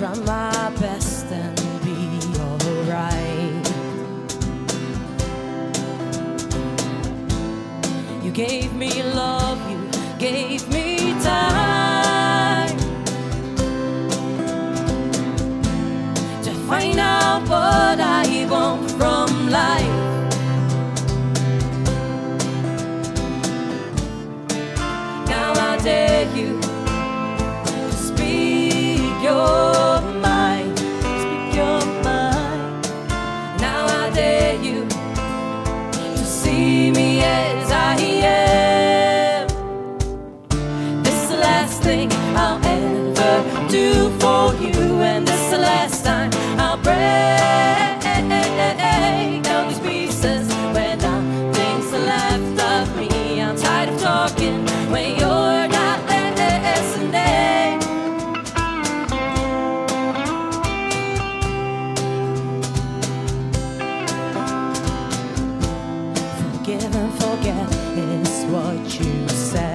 try my best and be alright. You gave me love, you gave me time to find out what I want from life. Now I dare you. Last thing I'll ever do for you, and this is the last time I'll break down these pieces when nothing's left of me. I'm tired of talking when you're not listening. Forgive and forget is what you said.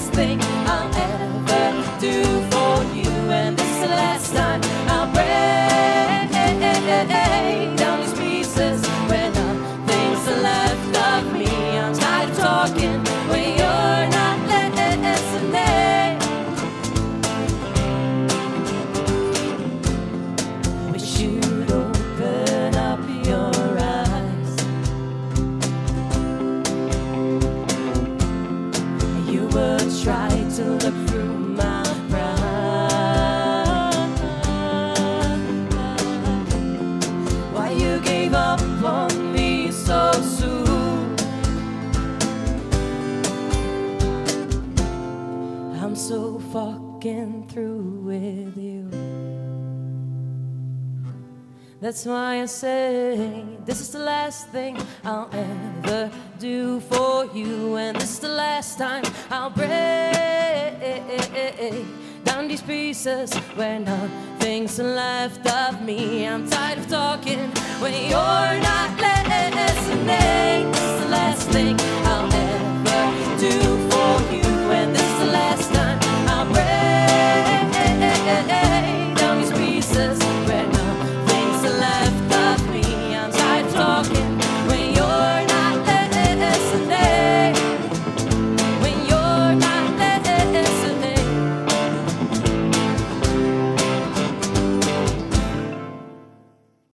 This thing gave up on me so soon? I'm so fucking through with you. That's why I say this is the last thing I'll ever do for you, and this is the last time I'll break down these pieces where nothing's left of me. I'm tired of talking when left.